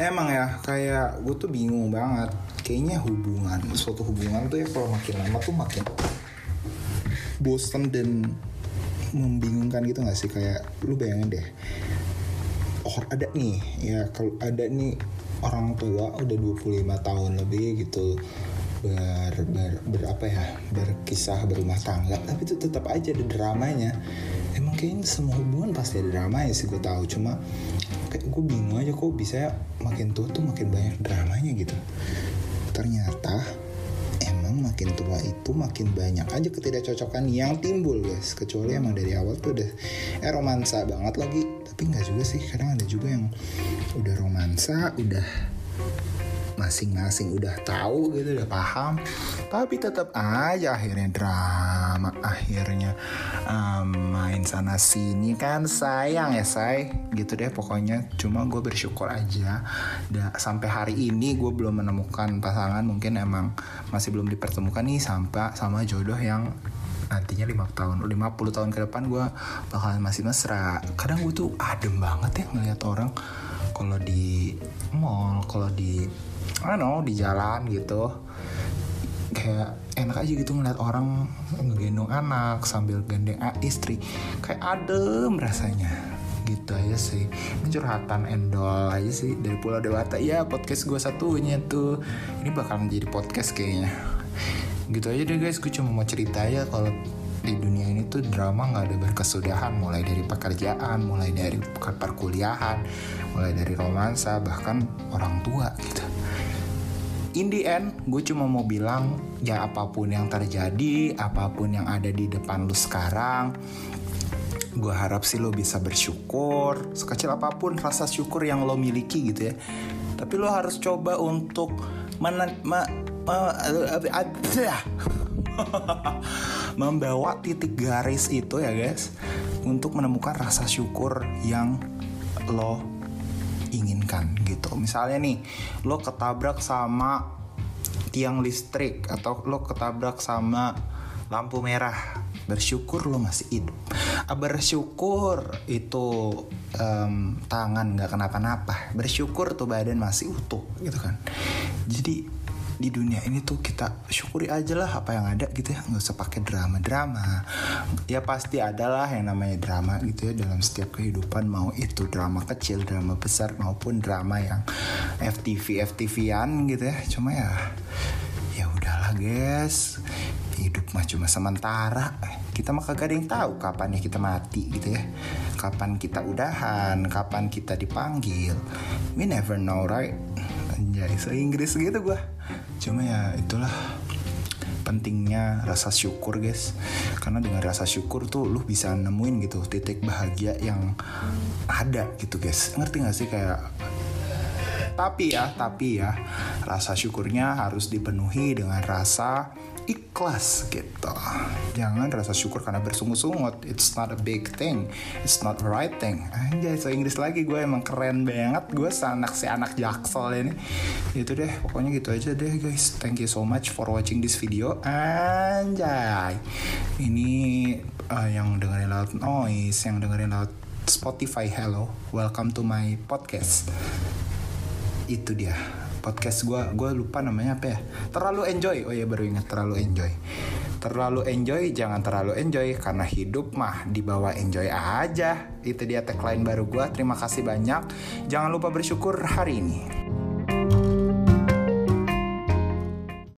emang ya kayak gue tuh bingung banget. Kayaknya hubungan suatu hubungan tuh ya kalau makin lama tuh makin bosen dan membingungkan gitu gak sih? Kayak lu bayangin deh oh ada nih ya kalau ada nih orang tua udah 25 tahun lebih gitu ber, ber, ber apa ya berkisah berumah tangga tapi itu tetap aja ada dramanya. Emang kayaknya semua hubungan pasti ada dramanya sih gue tahu. Cuma kayak gue bingung aja kok bisa makin tua tuh makin banyak dramanya gitu. Ternyata emang makin tua itu makin banyak aja ketidakcocokan yang timbul guys. Kecuali emang dari awal tuh udah eh romansa banget lagi. Tapi nggak juga sih kadang ada juga yang udah romansa udah masing-masing udah tahu gitu udah paham. Tapi tetap aja akhirnya drama akhirnya um, main sana sini kan sayang ya say. Gitu deh pokoknya. Cuma gue bersyukur aja da, sampai hari ini gue belum menemukan pasangan. Mungkin emang masih belum dipertemukan nih sampai sama jodoh yang nantinya 5 tahun 50 tahun ke depan gue bakalan masih mesra. Kadang gue tuh adem banget ya ngeliat orang kalau di mall kalau di I don't di jalan gitu kayak enak aja gitu ngeliat orang ngegendong anak sambil gandeng istri. Kayak adem rasanya. Gitu aja sih. Curhatan endol aja sih dari Pulau Dewata. Ya podcast gue satunya tuh. Ini bakal menjadi podcast kayaknya gitu aja deh guys. Gue cuma mau cerita aja kalau di dunia ini tuh drama nggak ada berkesudahan. Mulai dari pekerjaan mulai dari perkuliahan mulai dari romansa bahkan orang tua gitu. In the end gue cuma mau bilang ya apa pun yang terjadi apa pun yang ada di depan lu sekarang gue harap sih lo bisa bersyukur. Sekecil apa pun rasa syukur yang lo miliki gitu ya. Tapi lo harus coba untuk men membawa titik garis itu ya guys untuk menemukan rasa syukur yang lo inginkan gitu. Misalnya nih lo ketabrak sama tiang listrik atau lo ketabrak sama lampu merah. Bersyukur lo masih hidup. Bersyukur itu um, tangan nggak kenapa-napa. Bersyukur tuh badan masih utuh gitu kan. Jadi di dunia ini tuh kita syukuri aja lah apa yang ada gitu ya. Nggak usah pakai drama-drama. Ya pasti adalah yang namanya drama gitu ya dalam setiap kehidupan. Mau itu drama kecil drama besar maupun drama yang FTV FTV-an gitu ya. Cuma ya ya udahlah guys. Hidup mah cuma sementara. Kita mah kagak ada yang tahu kapan ya kita mati gitu ya. Kapan kita udahan kapan kita dipanggil. We never know right anjay so Inggris gitu gue cuma ya itulah pentingnya rasa syukur guys. Karena dengan rasa syukur tuh lu bisa nemuin gitu titik bahagia yang ada gitu guys. Ngerti gak sih kayak tapi ya tapi ya rasa syukurnya harus dipenuhi dengan rasa ikhlas gitu. Jangan rasa syukur karena bersungut-sungut. It's not a big thing. It's not the right thing. Anjay so Inggris lagi gue emang keren banget. Gue anak si anak jaksel ini. Itu deh pokoknya gitu aja deh guys. Thank you so much for watching this video. Anjay. Ini uh, yang dengerin laut noise yang dengerin laut Spotify hello. Welcome to my podcast itu dia. Podcast gue gue lupa namanya apa ya. Terlalu enjoy. Oh ya baru ingat. Terlalu enjoy. Terlalu enjoy jangan terlalu enjoy. Karena hidup mah dibawa enjoy aja. Itu dia tagline baru gue terima kasih banyak. Jangan lupa bersyukur hari ini